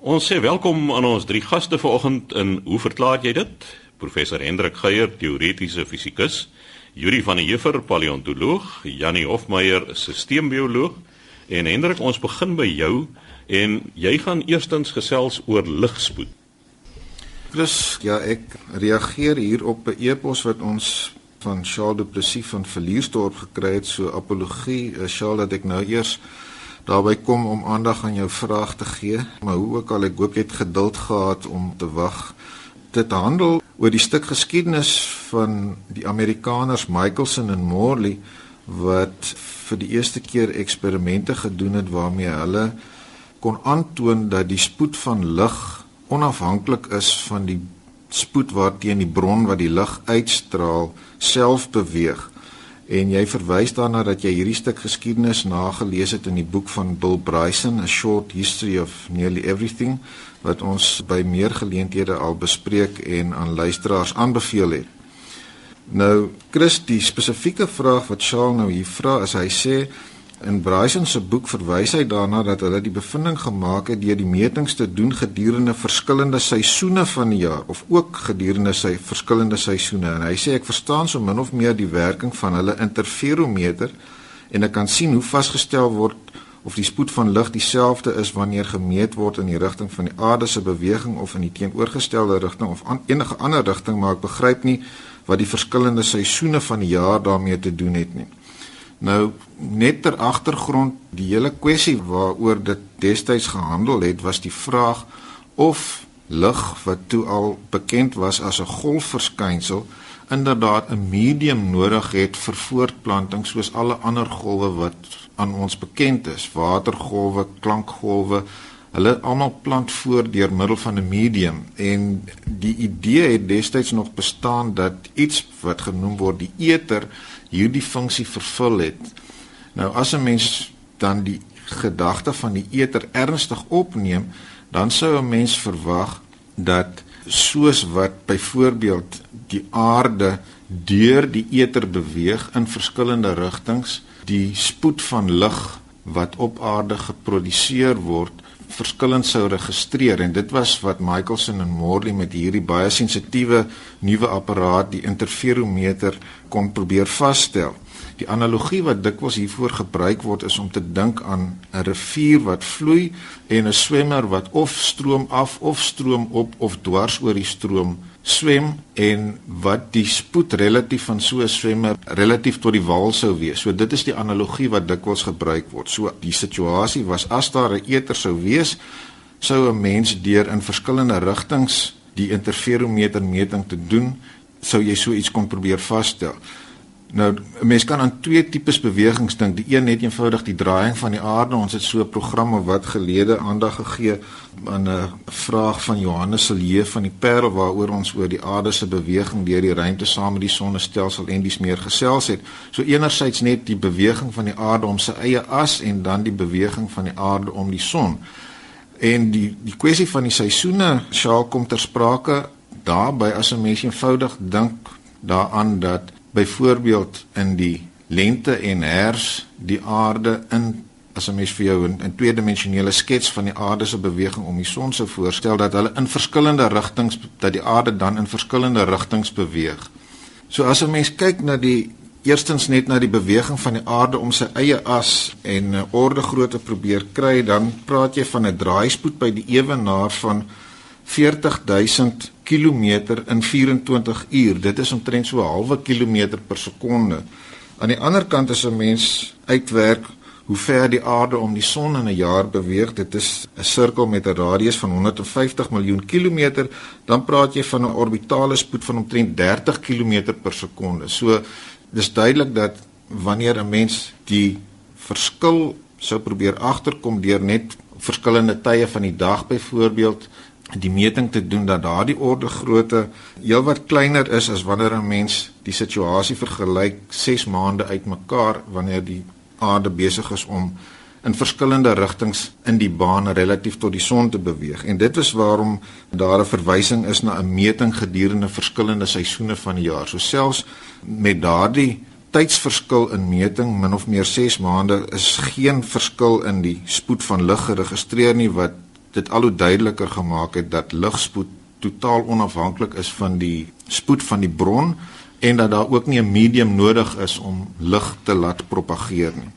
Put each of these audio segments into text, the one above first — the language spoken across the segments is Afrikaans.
Ons sê welkom aan ons drie gaste vanoggend in Hoe verklaar jy dit? Professor Hendrik Geier, teoretiese fisikus, Yuri van der Heever, paleontoloog, Janie Hofmeyer, sisteembioloog. En Hendrik, ons begin by jou en jy gaan eerstens gesels oor ligspoed. Chris, ja, ek reageer hier op 'n e-pos wat ons van Charles Du Plessis van Verliersdorp gekry het, so apologie, eh, Charles, dat ek nou eers daarby kom om aandag aan jou vraag te gee, maar hoe ook al ek hoop jy het geduld gehad om te wag. Dit handel oor die stuk geskiedenis van die Amerikaners Michelson en Morley wat vir die eerste keer eksperimente gedoen het waarmee hulle kon aantoon dat die spoed van lig onafhanklik is van die spoed waarteen die bron wat die lig uitstraal self beweeg en jy verwys daarna dat jy hierdie stuk geskiedenis nagelees het in die boek van Bill Bryson A Short History of Nearly Everything wat ons by meer geleenthede al bespreek en aan luisteraars aanbeveel het. Nou, Chris, die spesifieke vraag wat Charles nou hier vra is hy sê In Bryson se boek verwys hy daarna dat hulle die bevinding gemaak het deur die metings te doen gedurende verskillende seisoene van die jaar of ook gedurende sy verskillende seisoene en hy sê ek verstaan so min of meer die werking van hulle interferometer en ek kan sien hoe vasgestel word of die spoed van lig dieselfde is wanneer gemeet word in die rigting van die aarde se beweging of in die teenoorgestelde rigting of an, enige ander rigting maar ek begryp nie wat die verskillende seisoene van die jaar daarmee te doen het nie. Nou net ter agtergrond die hele kwessie waaroor dit destyds gehandel het was die vraag of lig wat toe al bekend was as 'n golfverskynsel inderdaad 'n medium nodig het vir voortplanting soos alle ander golwe wat aan ons bekend is. Watergolwe, klankgolwe hulle almal plant voort deur middel van 'n medium. En die idee het destyds nog bestaan dat iets wat genoem word die eter hierdie funksie vervul het. Nou as 'n mens dan die gedagte van die eter ernstig opneem, dan sou 'n mens verwag dat soos wat byvoorbeeld die aarde deur die eter beweeg in verskillende rigtings, die spoed van lig wat op aarde geproduseer word verskillend sou registreer en dit was wat Michelson en Morley met hierdie baie sensitiewe nuwe apparaat die interferometer kon probeer vasstel. Die analogie wat dikwels hiervoor gebruik word is om te dink aan 'n rivier wat vloei en 'n swemmer wat of stroom af of stroom op of dwars oor die stroom swem en wat die spoed relatief van so 'n swemmer relatief tot die wal sou wees. So dit is die analogie wat dikwels gebruik word. So die situasie was as daar 'n eter sou wees, sou 'n mens deur in verskillende rigtings die interferometer meting te doen, sou jy so iets kon probeer vasstel. Nou mense kan aan twee tipes bewegings dink. Die een net eenvoudig die draaiing van die aarde. Ons het so 'n programme wat gelede aandag gegee aan 'n vraag van Johannes Silje van die Parel waaroor ons oor die aarde se beweging deur die ruimte saam met die sonnestelsel en dis meer gesels het. So enerzijds net die beweging van die aarde om sy eie as en dan die beweging van die aarde om die son. En die die kwessie van die seisoene sal kom ter sprake daarby as 'n mens eenvoudig dink daaraan dat byvoorbeeld in die lente en hers die aarde in as 'n mens vir jou 'n tweedimensionele skets van die aarde se beweging om die son sou voorstel dat hulle in verskillende rigtings dat die aarde dan in verskillende rigtings beweeg. So as 'n mens kyk na die eerstens net na die beweging van die aarde om sy eie as en 'n orde grootte probeer kry, dan praat jy van 'n draaispoed by die ewenaar van 40000 km in 24 uur. Dit is omtrent so 'n halwe kilometer per sekonde. Aan die ander kant as 'n mens uitwerk hoe ver die aarde om die son in 'n jaar beweeg, dit is 'n sirkel met 'n radius van 150 miljoen kilometer, dan praat jy van 'n orbitale spoed van omtrent 30 km per sekonde. So dis duidelik dat wanneer 'n mens die verskil sou probeer agterkom deur net verskillende tye van die dag byvoorbeeld die meting te doen dat daardie orde grootte heelwat kleiner is as wanneer 'n mens die situasie vergelyk 6 maande uitmekaar wanneer die aarde besig is om in verskillende rigtings in die baan relatief tot die son te beweeg. En dit is waarom daar 'n verwysing is na 'n meting gedurende verskillende seisoene van die jaar. So selfs met daardie tydsverskil in meting min of meer 6 maande is geen verskil in die spoed van lig geregistreer nie wat dit al hoe duideliker gemaak het dat ligspoed totaal onafhanklik is van die spoed van die bron en dat daar ook nie 'n medium nodig is om lig te laat propageer nie.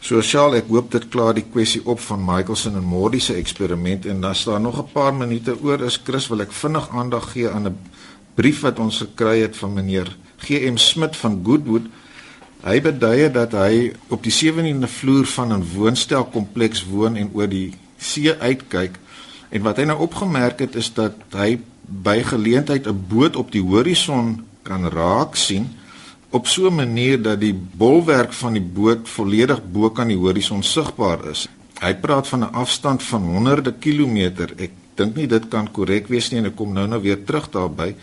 So Charles, ek hoop dit klaar die kwessie op van Michelson en Mordy se eksperiment en dan staan nog 'n paar minute oor is Chris wil ek vinnig aandag gee aan 'n brief wat ons gekry het van meneer GM Smit van Goodwood. Hy beduie dat hy op die 17de vloer van 'n woonstelkompleks woon en oor die see uitkyk en wat hy nou opgemerk het is dat hy by geleentheid 'n boot op die horison kan raak sien op so 'n manier dat die bolwerk van die boot volledig bo kan die horison sigbaar is. Hy praat van 'n afstand van honderde kilometer. Ek dink nie dit kan korrek wees nie en ek kom nou nou weer terug daarby. In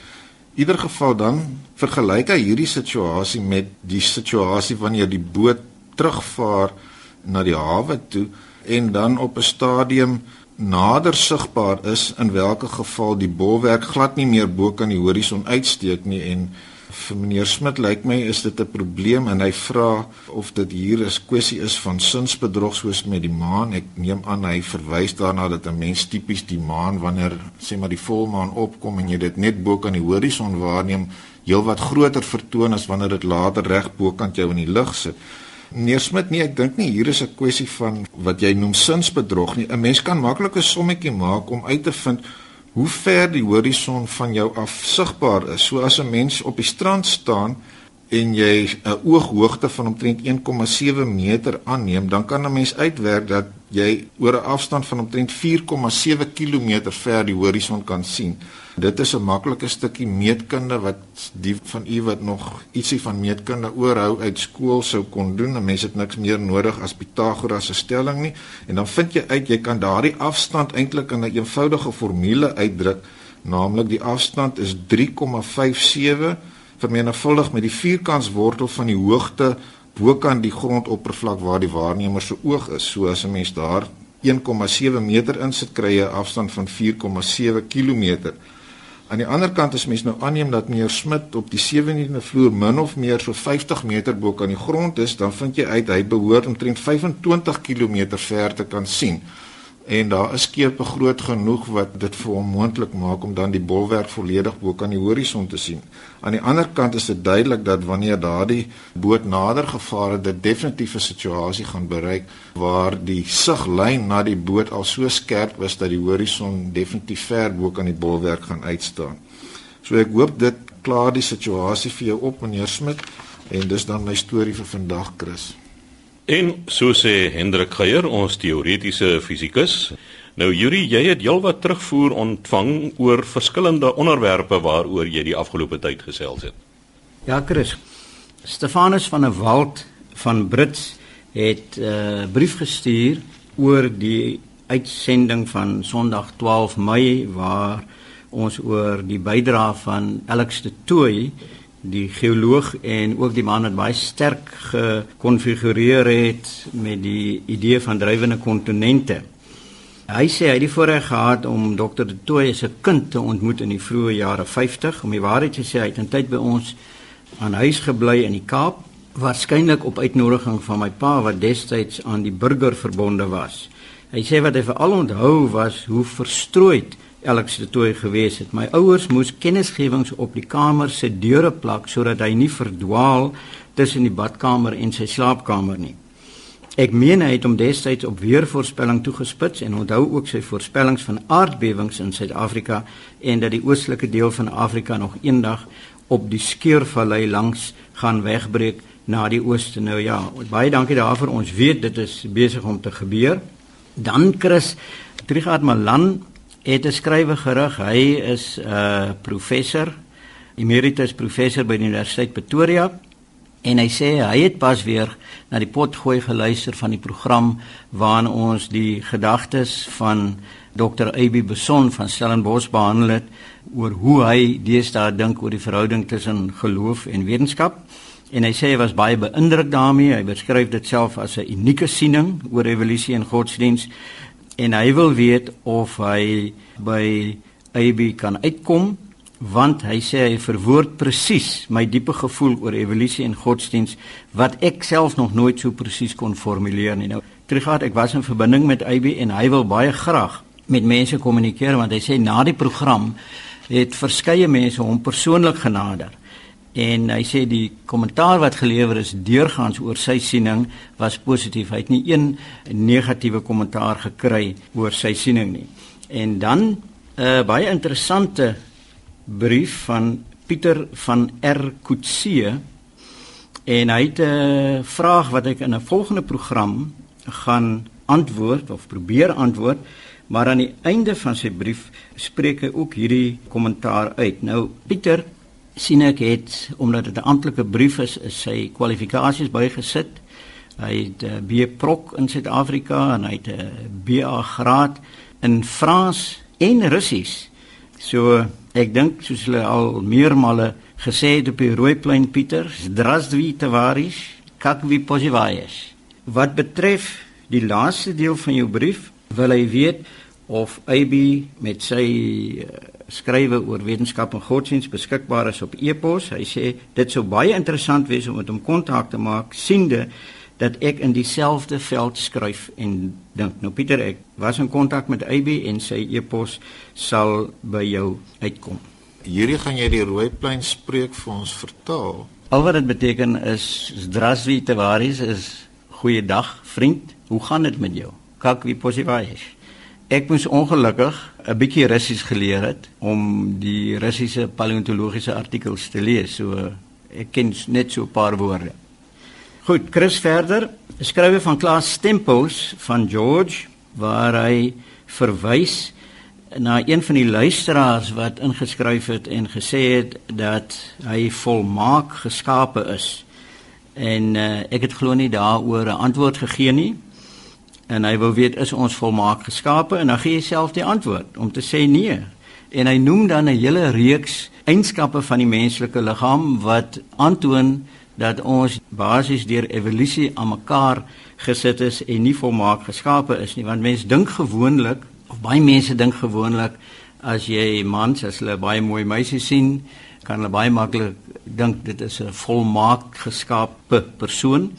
ieder geval dan vergelyk hy hierdie situasie met die situasie wanneer die boot terugvaar na die hawe toe en dan op 'n stadium nader sigbaar is in watter geval die bolwerk glad nie meer bo kan die horison uitsteek nie en vir meneer Smit lyk my is dit 'n probleem en hy vra of dit hier 'n kwessie is van sinsbedrog soos met die maan. Ek neem aan hy verwys daarna dat 'n mens tipies die maan wanneer sê maar die volmaan opkom en jy dit net bo kan die horison waarneem, heelwat groter vertoon as wanneer dit later reg bo kan jou in die lug sit. Meneer Smit, nee, ek dink nie hier is 'n kwessie van wat jy noem sinsbedrog nie. 'n Mens kan maklik 'n sommetjie maak om uit te vind hoe ver die horison van jou af sigbaar is. So as 'n mens op die strand staan en jy 'n ooghoogte van omtrent 1,7 meter aanneem, dan kan 'n mens uitwerk dat jy oor 'n afstand van omtrent 4,7 km ver die horison kan sien. Dit is 'n maklike stukkie meetkunde wat die van u wat nog ietsie van meetkunde oorhou uit skool sou kon doen. 'n Mens het niks meer nodig as Pythagoras se stelling nie. En dan vind jy uit jy kan daardie afstand eintlik in 'n eenvoudige formule uitdruk, naamlik die afstand is 3,57 vermenigvuldig met die vierkantswortel van die hoogte bokant die grondoppervlak waar die waarnemer se oog is. So as 'n mens daar 1,7 meter insit kry jy 'n afstand van 4,7 km. Aan die ander kant as mens nou aanneem dat meneer Smit op die 17de vloer min of meer so 50 meter bo kan die grond is, dan vind jy uit hy behoort omtrent 25 km ver te kan sien en daar is skepe groot genoeg wat dit vir hom moontlik maak om dan die bolwerk volledig bo kan die horison te sien. Aan die ander kant is dit duidelik dat wanneer daardie boot nader gevaar het, dit definitief 'n situasie gaan bereik waar die siglyn na die boot al so skerp is dat die horison definitief ver bo kan die bolwerk gaan uitstaan. So ek hoop dit klaar die situasie vir jou op meneer Smit en dis dan my storie vir vandag Chris. En so sê Hendrik Geier, ons teoretiese fisikus. Nou Yuri, jy het heelwat terugvoer ontvang oor verskillende onderwerpe waaroor jy die afgelope tyd gesels het. Ja, Chris. Stefanus van der Walt van Brits het 'n uh, eh, brief gestuur oor die uitsending van Sondag 12 Mei waar ons oor die bydrae van Alex de Tooy die geoloog en ook die man wat baie sterk gekonfigureer het met die idee van drywende kontinente. Hy sê hy het die voorreg gehad om Dr. De Tooy se kind te ontmoet in die vroeë jare 50. Om die waarheid te sê, hy het 'n tyd by ons aan huis gebly in die Kaap, waarskynlik op uitnodiging van my pa wat destyds aan die burgerverbonde was. Hy sê wat hy veral onthou was hoe verstrooid Alex het toe gewees het. My ouers moes kennisgewings op die kamer se deure plak sodat hy nie verdwaal tussen die badkamer en sy slaapkamer nie. Ek meen hy het hom destyds op weervoorspelling toegespits en onthou ook sy voorspellings van aardbewings in Suid-Afrika en dat die oostelike deel van Afrika nog eendag op die skeurvallei langs gaan wegbreek na die ooste. Nou ja, baie dankie daarvoor. Ons weet dit is besig om te gebeur. Dan Chris Trigard Malan het 'n skrywe gerig. Hy is 'n uh, professor, emeritus professor by die Universiteit Pretoria en hy sê hy het pas weer na die potgooi geluister van die program waarin ons die gedagtes van Dr. AB Beson van Stellenbosch behandel het oor hoe hy deesdae dink oor die verhouding tussen geloof en wetenskap. En hy sê hy was baie beïndruk daarmee. Hy beskryf dit self as 'n unieke siening oor evolusie en godsdiens en hy wil weet of hy by AB kan uitkom want hy sê hy verwoord presies my diepe gevoel oor evolusie en godsdiens wat ek self nog nooit so presies kon formuleer nie. Nou, teruggaat ek was in verbinding met AB en hy wil baie graag met mense kommunikeer want hy sê na die program het verskeie mense hom persoonlik genader en hy sê die kommentaar wat gelewer is deurgaans oor sy siening was positief. Hy het nie een negatiewe kommentaar gekry oor sy siening nie. En dan 'n uh, baie interessante brief van Pieter van R Kutse en hy het 'n vraag wat ek in 'n volgende program gaan antwoord of probeer antwoord, maar aan die einde van sy brief spreek hy ook hierdie kommentaar uit. Nou Pieter sien ek het omdat dit 'n amptelike brief is, is sy kwalifikasies bygesit. Hy het 'n uh, B Proc in Suid-Afrika en hy het 'n uh, BA graad in Frans en Russies. So ek dink soos hulle al meermale gesê het op die Rooiplein Pieter, zdravstvy tovarish, как вы поживаешь? Wat betref die laaste deel van jou brief, wil hy weet of AB met sy uh, skrywe oor wetenskap en godsdiens beskikbaar is op e-pos. Hy sê dit sou baie interessant wees om met hom kontak te maak siende dat ek in dieselfde veld skryf en dink. Nou Pieter, ek was in kontak met AB en sy e-pos sal by jou uitkom. Hierdie gaan jy die rooi plein spreek vir ons vertaal. Al wat dit beteken is Draswi Tewaris is goeiedag vriend, hoe gaan dit met jou? Kak wie posivais. Ek moes ongelukkig 'n bietjie Russies geleer het om die Russiese paleontologiese artikels te lees. So ek ken net so 'n paar woorde. Goed, Chris verder. Skrywe van Klaas Stempels van George waar hy verwys na een van die luisteraars wat ingeskryf het en gesê het dat hy volmaak geskape is. En uh, ek het glo nie daaroor 'n antwoord gegee nie en hy wil weet is ons volmaak geskape? En dan gee hy self die antwoord om te sê nee. En hy noem dan 'n hele reeks eienskappe van die menslike liggaam wat aantoon dat ons basies deur evolusie aan mekaar gesit is en nie volmaak geskape is nie. Want mense dink gewoonlik of baie mense dink gewoonlik as jy mans as hulle baie mooi meisies sien kan hulle baie maklik dink dit is 'n volmaak geskape persoon.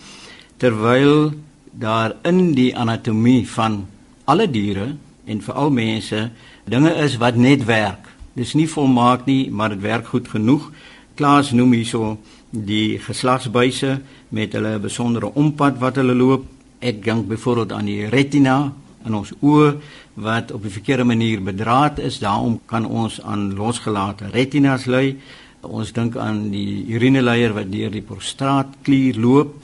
Terwyl daar in die anatomie van alle diere en veral mense dinge is wat net werk. Dis nie volmaak nie, maar dit werk goed genoeg. Klaas noem hierso die geslagsbuise met hulle besondere ompad wat hulle loop. Ek dink byvoorbeeld aan die retina in ons oë wat op 'n verkeerde manier bedraad is. Daarom kan ons aan losgelate retinas ly. Ons dink aan die urineleier wat deur die prostraatklier loop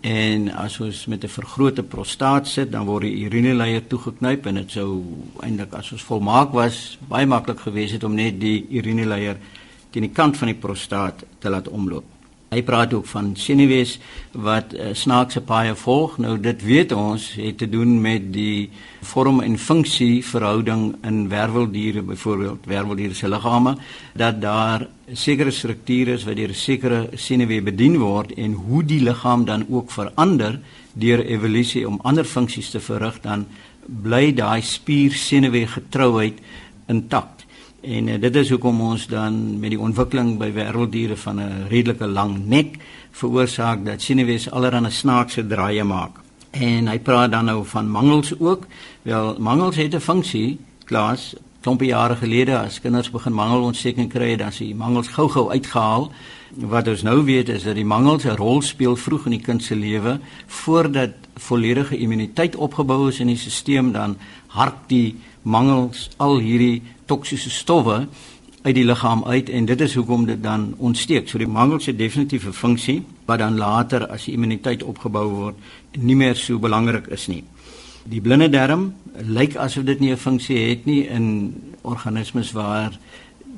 En as ons met 'n vergrote prostaat sit, dan word die urineleier toegeknyp en dit sou eintlik as ons volmaak was, baie maklik gewees het om net die urineleier teen die kant van die prostaat te laat omloop. Hy praat ook van senuwees wat uh, snaakse paaie volg. Nou dit weet ons het te doen met die vorm en funksie verhouding in werveldiere byvoorbeeld, werveldiere se liggame dat daar sekere strukture is wat deur 'n sekere senuwee bedien word en hoe die liggaam dan ook verander deur evolusie om ander funksies te verrig dan bly daai spier senuwee getrouheid intact. En uh, dit is hoekom ons dan met die ontwikkeling by wêrelddiere van 'n redelike lang nek veroorsaak dat senuwees allerlei snaakse draaie maak. En hy praat dan nou van mangels ook. Wel, mangels het 'n funksie, Klaas. Klompie jare gelede as kinders begin mangelontsteking kry, dan is die mangels gou-gou uitgehaal. Wat ons nou weet is dat die mangels 'n rol speel vroeg in die kind se lewe voordat volledige immuniteit opgebou is in die stelsel dan hark die mangels al hierdie toksiese stowwe uit die liggaam uit en dit is hoekom dit dan ontsteek. So die mangels het definitief 'n funksie wat dan later as die immuniteit opgebou word nie meer so belangrik is nie. Die blinde darm lyk asof dit nie 'n funksie het nie in organismes waar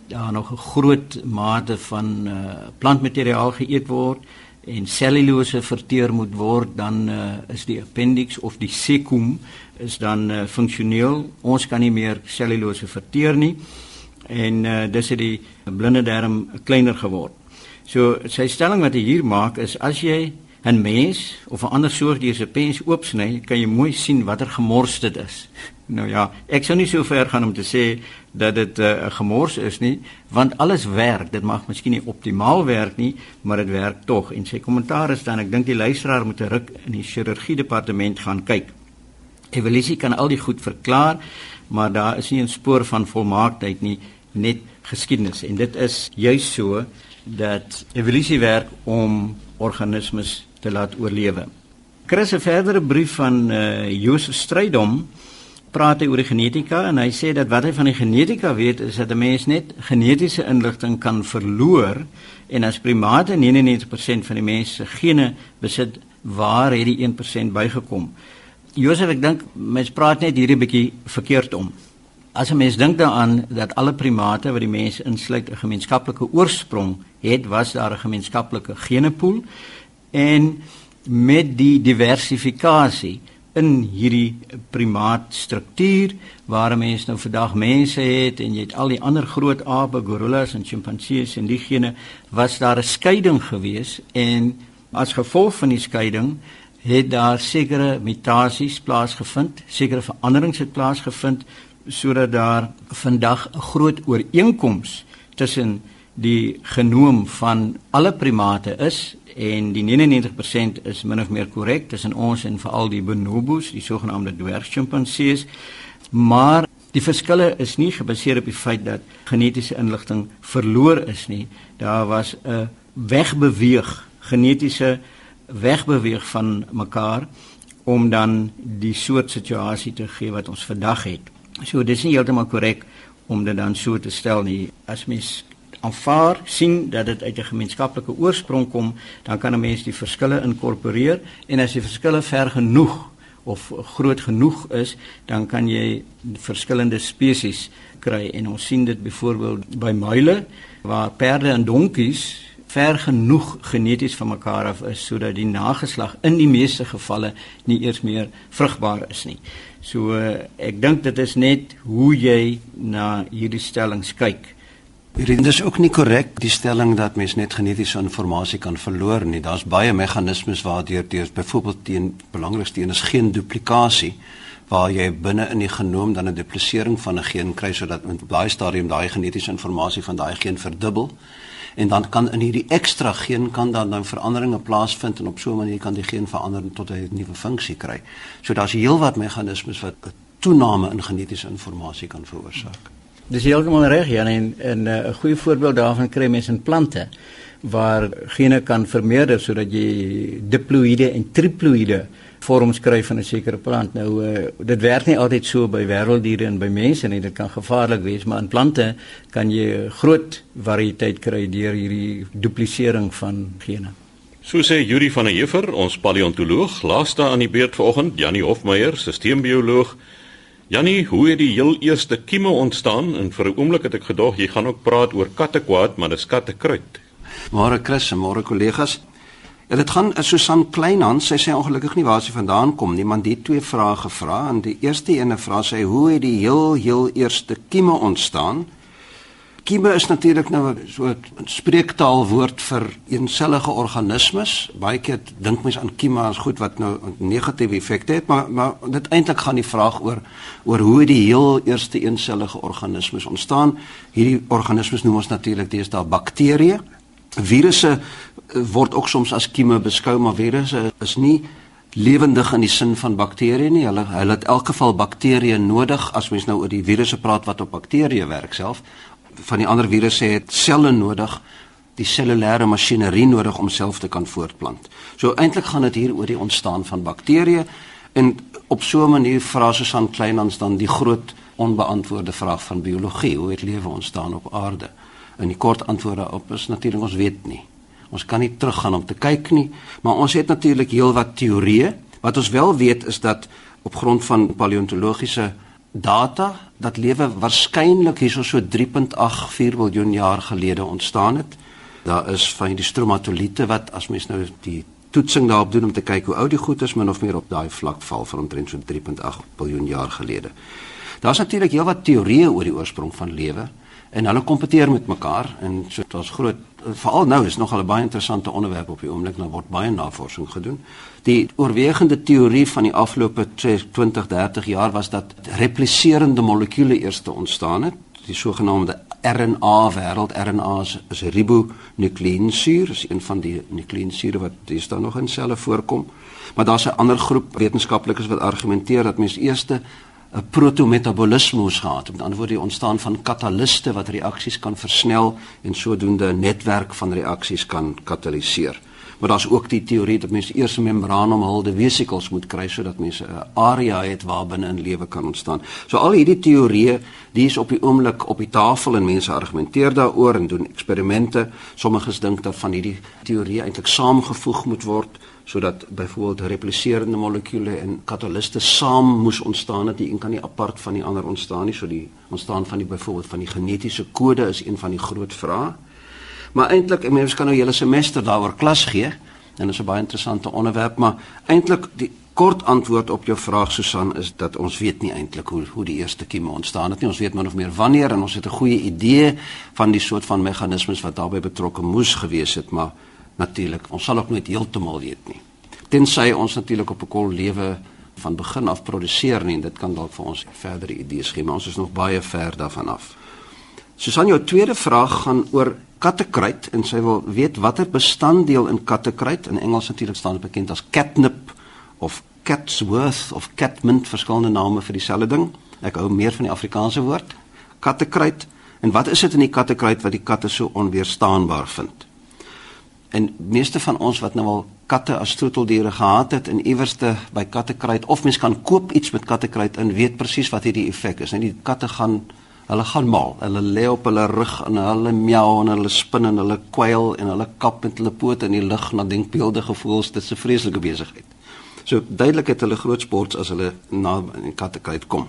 daar nog 'n groot mate van uh, plantmateriaal geëet word en selulose verteer moet word dan uh, is die appendix of die cecum is dan uh, funksioneel. Ons kan nie meer selulose verteer nie en uh, dis het die blinde darm kleiner geword. So sy stelling wat hy hier maak is as jy 'n mens of 'n ander soortdier se pens oopsny, kan jy mooi sien watter gemors dit is. Nou ja, ek sou nie so ver gaan om te sê dat dit eh, 'n uh, gemors is nie, want alles werk. Dit mag miskien nie optimaal werk nie, maar dit werk tog. En sy kommentaar is dan ek dink die luisteraar moet 'n ruk in die chirurgie departement gaan kyk. Evolusie kan al die goed verklaar, maar daar is nie 'n spoor van volmaaktheid nie, net geskiedenis. En dit is juis so dat evolusie werk om organismes te laat oorlewe. Chris 'n verdere brief van uh, Josef Strydom praat hy oor die genetika en hy sê dat wat hy van die genetika weet is dat 'n mens net genetiese inligting kan verloor en as primate 99% van die mens se gene besit, waar het die 1% bygekom? Josef, ek dink mens praat net hierdie bietjie verkeerd om. As 'n mens dink daaraan dat alle primate wat die mens insluit 'n gemeenskaplike oorsprong het, was daar 'n gemeenskaplike genepool en met die diversifikasie in hierdie primaatstruktuur waar mense nou vandag mense het en jy het al die ander groot ape, gorillas en sjimpansees en diegene was daar 'n skeiding gewees en as gevolg van die skeiding het daar sekere mutasies plaasgevind, sekere veranderings het plaasgevind sodat daar vandag 'n groot ooreenkoms tussen die genoom van alle primate is en die 99% is min of meer korrek tussen ons en veral die bonobos, die sogenaamde dwergchimpansees. Maar die verskille is nie gebaseer op die feit dat genetiese inligting verloor is nie. Daar was 'n wegbeweeg, genetiese wegbeweeg van mekaar om dan die soort situasie te gee wat ons vandag het. So dis nie heeltemal korrek om dit dan so te stel nie. As mens aanvaar sien dat dit uit 'n gemeenskaplike oorsprong kom, dan kan 'n mens die verskille inkorporeer en as die verskille ver genoeg of groot genoeg is, dan kan jy verskillende spesies kry en ons sien dit byvoorbeeld by muile waar perde en donkies ver genoeg geneties van mekaar af is sodat die nageslag in die meeste gevalle nie eers meer vrugbaar is nie. So ek dink dit is net hoe jy na hierdie stellings kyk. Dit is ook nie korrek die stelling dat mens net genetiese inligting kan verloor nie. Daar's baie meganismes waardeur deur byvoorbeeld teen belangrikste een is geen duplikasie waar jy binne in die genoom dan 'n duplisering van 'n geen kry sodat in daai stadium daai genetiese inligting van daai geen verdubbel en dan kan in hierdie ekstra geen kan dan nou veranderinge plaasvind en op so 'n manier kan die geen verander tot 'n nuwe funksie kry. So daar's heelwat meganismes wat 'n toename in genetiese inligting kan veroorsaak. Dis heeltemal reg Jan en eh, 'n uh, goeie voorbeeld daarvan kry mense in plante waar gene kan vermeerder sodat jy diploïde en triploïde vorms kry van 'n sekere plant. Nou uh, dit werk nie altyd so by wêrelddiere en by mense nie. Dit kan gevaarlik wees, maar in plante kan jy groot variëteit kry deur hierdie duplisering van gene. So sê Yuri van der Heever, ons paleontoloog, laaste aan die beurt vanoggend, Janie Hofmeyer, sisteembioloog. Jannie, hoe het die heel eerste kieme ontstaan? En vir 'n oomblik het ek gedog jy gaan ook praat oor kattekwaad, maar dis kattekruid. Môre Chris en môre kollegas. Ja, dit gaan is Susan Kleinhans, sy sê ongelukkig nie waar sy vandaan kom nie, maar dit twee vrae gevra en die eerste ene vra sy hoe het die heel heel eerste kieme ontstaan? Kieme is natuurlik nou so 'n spreektaal woord vir eensellige organismes. Baie keer dink mense aan kieme as goed wat nou negatiewe effek het, maar maar dit eintlik gaan die vraag oor oor hoe die heel eerste eensellige organismes ontstaan. Hierdie organismes noem ons natuurlik deesdae bakterieë. Virusse eh, word ook soms as kieme beskou, maar virusse is nie lewendig in die sin van bakterieë nie. Hulle hulle het elk geval bakterieë nodig as mens nou oor die virusse praat wat op bakterieë werk self van die ander virusse het selle nodig, die cellulêre masjinerie nodig om self te kan voortplant. So eintlik gaan dit hier oor die ontstaan van bakterieë en op so 'n manier vra Susan Kleinhans dan die groot onbeantwoorde vraag van biologie, hoe het lewe ontstaan op aarde? En die kort antwoord daarop is natuurlik ons weet nie. Ons kan nie teruggaan om te kyk nie, maar ons het natuurlik heelwat teorieë. Wat ons wel weet is dat op grond van paleontologiese data dat lewe waarskynlik hierso so 3.84 miljard jaar gelede ontstaan het. Daar is van die stromatoliete wat as mens nou die toetsing daarop doen om te kyk hoe oud die goed is, min of meer op daai vlak val van omtrent so 3.8 miljard jaar gelede. Daar's natuurlik heelwat teorieë oor die oorsprong van lewe en hulle kompeteer met mekaar en so daar's groot veral nou is nog 'n baie interessante onderwerp op die oomblik nou word baie navorsing gedoen. Die oorwegende teorie van die afgelope 20, 30 jaar was dat repliserende molekules eers ontstaan het, die sogenaamde RNA wêreld. RNA is, ribonukleinsuur, is een van die nukleinsuure wat dis daar nog in selle voorkom. Maar daar's 'n ander groep wetenskaplikes wat argumenteer dat mens eers 'n protometabolisme gehad. Met ander woorde die ontstaan van kataliste wat reaksies kan versnel en sodoende 'n netwerk van reaksies kan kataliseer. Maar daar's ook die teorie dat mens eers 'n membraanomhulde vesicles moet kry sodat mense 'n area het waar binne 'n lewe kan ontstaan. So al hierdie teorieë, die is op die oomblik op die tafel en mense argumenteer daaroor en doen eksperimente. Sommiges dink dat van hierdie teorieë eintlik saamgevoeg moet word sodat byvoorbeeld repliserende molekules en kataliste saam moes ontstaan dat die een kan nie apart van die ander ontstaan nie so die ontstaan van die byvoorbeeld van die genetiese kode is een van die groot vrae maar eintlik mense kan nou hele semester daaroor klas gee en dit is 'n baie interessante onderwerp maar eintlik die kort antwoord op jou vraag Susan is dat ons weet nie eintlik hoe hoe die eerste kieme ontstaan het nie ons weet min of meer wanneer en ons het 'n goeie idee van die soort van meganismes wat daarbey betrokke moes gewees het maar natuurlik. Ons sal ook nooit heeltemal weet nie. Tensy ons natuurlik op 'n kol lewe van begin af produseer nie en dit kan dalk vir ons verdere idees gee, maar ons is nog baie ver daarvan af. Susan, jou tweede vraag gaan oor kattekruit en sy wil weet watter bestanddeel in kattekruit in Engels natuurlik staan bekend as catnip of catsworth of catmint verskillende name vir dieselfde ding. Ek hou meer van die Afrikaanse woord kattekruit. En wat is dit in die kattekruit wat die katte so onweerstaanbaar vind? En meeste van ons wat nou al katte as troeteldiere gehad het en iewerste by kattekruit of mens kan koop iets met kattekruit en weet presies wat hierdie effek is. En die katte gaan hulle gaan mal. Hulle lê op hulle rug en hulle miau en hulle spin en hulle kwyl en hulle kap met hulle pote in die lug na denkbeelde gevoels. Dit is 'n vreeslike besigheid. So duidelik het hulle groot sports as hulle na in kattekruit kom.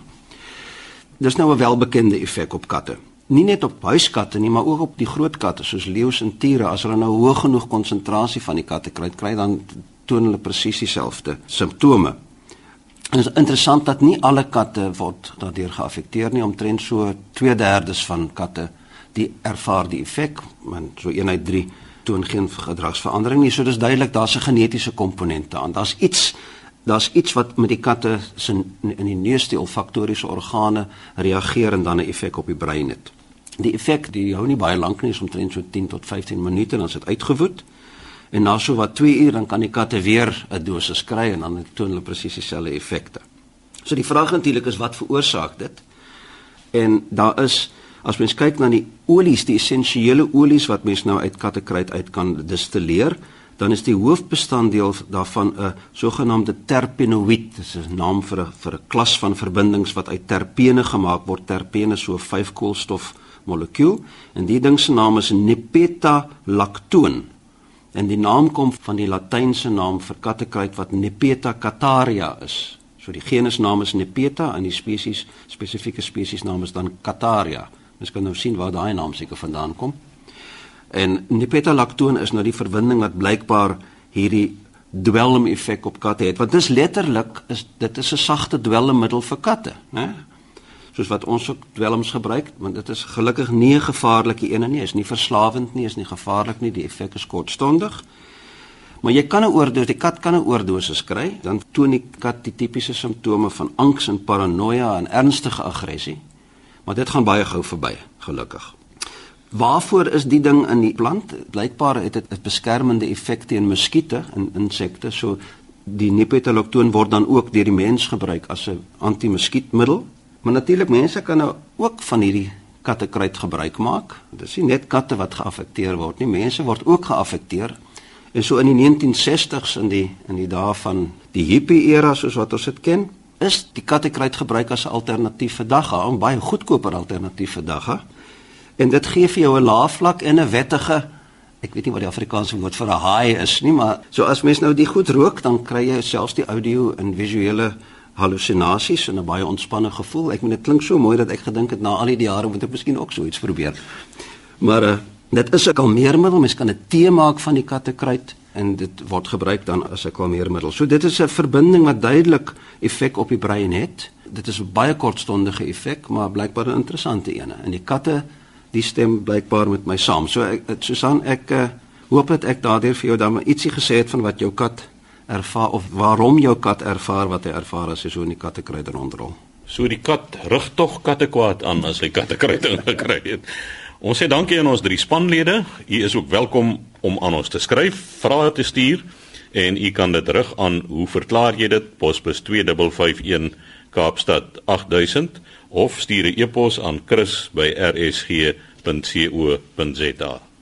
Dis nou 'n welbekende effek op katte nie net op huiskatte nie, maar ook op die groot katte soos leeu's en tiere. As hulle nou hoog genoeg konsentrasie van die katte kry, kry dan toon hulle presies dieselfde simptome. Dit is interessant dat nie alle katte word daardeur geaffekteer nie, omtrent so 2/3 van katte die ervaar die effek, want so 1 uit 3 toon geen gedragsverandering nie. So dis duidelik daar's 'n genetiese komponent daaraan. Daar's iets daar's iets wat met die katte se in neus die olfaktoriese organe reageer en dan 'n effek op die brein het. Die effek die hou nie baie lank nie, soms omtrent so 10 tot 15 minute en dan is dit uitgewoed. En na so wat 2 uur dan kan die katte weer 'n dosis kry en dan toon hulle presies dieselfde effekte. So die vraag natuurlik is wat veroorsaak dit? En daar is as mens kyk na die olies, die essensiële olies wat mens nou uit kattekruit uit kan distilleer, dan is die hoofbestanddeel daarvan 'n sogenaamde terpenoïd. Dit is 'n naam vir 'n vir 'n klas van verbindings wat uit terpene gemaak word. Terpene so 5 koolstof molekuul en die ding se naam is Nepeta-lactoon. En die naam kom van die latynse naam vir kattekruid wat Nepeta cataria is. So die genusnaam is Nepeta en die spesies spesifieke spesiesnaam is dan Cataria. Mens kan nou sien waar daai naam seker vandaan kom. En nipetalactoon is nou die verbinding wat blykbaar hierdie dwelm effek op katte het. Want dis letterlik is dit is 'n sagte dwelmmiddel vir katte, né? Soos wat ons ook dwelms gebruik, want dit is gelukkig nie 'n gevaarlike een nie, is nie verslawend nie, is nie gevaarlik nie, die effek is kortstondig. Maar jy kan 'n oordosis, die kat kan 'n oordosis kry, dan toon die kat die tipiese simptome van angs en paranoia en ernstige aggressie. Maar dit gaan baie gou verby, gelukkig. Waarvoor is die ding in die plant? Blykbaar het dit 'n beskermende effek teen muskiete en insekte. So die nipetaloctoon word dan ook deur die mens gebruik as 'n antimuskietmiddel. Maar natuurlik mense kan nou ook van hierdie kattekruid gebruik maak. Dit is nie net katte wat geaffekteer word nie, mense word ook geaffekteer. En so in die 1960s in die in die dae van die hippie era soos wat ons dit ken, is die kattekruid gebruik as 'n alternatief vir dagga, 'n baie goedkoper alternatief vir dagga en dit gee vir jou 'n lae vlak en 'n wettige ek weet nie wat die Afrikaanse woord vir 'n high is nie maar so as mens nou die goed rook dan kry jy selfs die audio en visuele halusinasies en 'n baie ontspanne gevoel. Ek meen dit klink so mooi dat ek gedink het na al die jare moet ek miskien ook so iets probeer. Maar uh, dit is 'n kalmeermiddel. Mens kan 'n tee maak van die kattekruid en dit word gebruik dan as 'n kalmeermiddel. So dit is 'n verbinding wat duidelik effek op die brein het. Dit is 'n baie kortstondige effek maar blykbaar 'n interessante een en die katte die stem blykbaar met my saam. So ek Susan, ek uh, hoop dat ek daardeur vir jou dan ietsie gesê het van wat jou kat ervaar of waarom jou kat ervaar wat hy ervaar as hy so in die kattekruid rondrol. So die kat rig tog katte kwaad aan as hy kattekruid ingekry het. Ons sê dankie aan ons drie spanlede. U is ook welkom om aan ons te skryf, vrae te stuur en u kan dit rig aan hoe verklaar jy dit posbus 2551 Kaapstad 8000 of stuur 'n e-pos aan chris@rsg.co.za.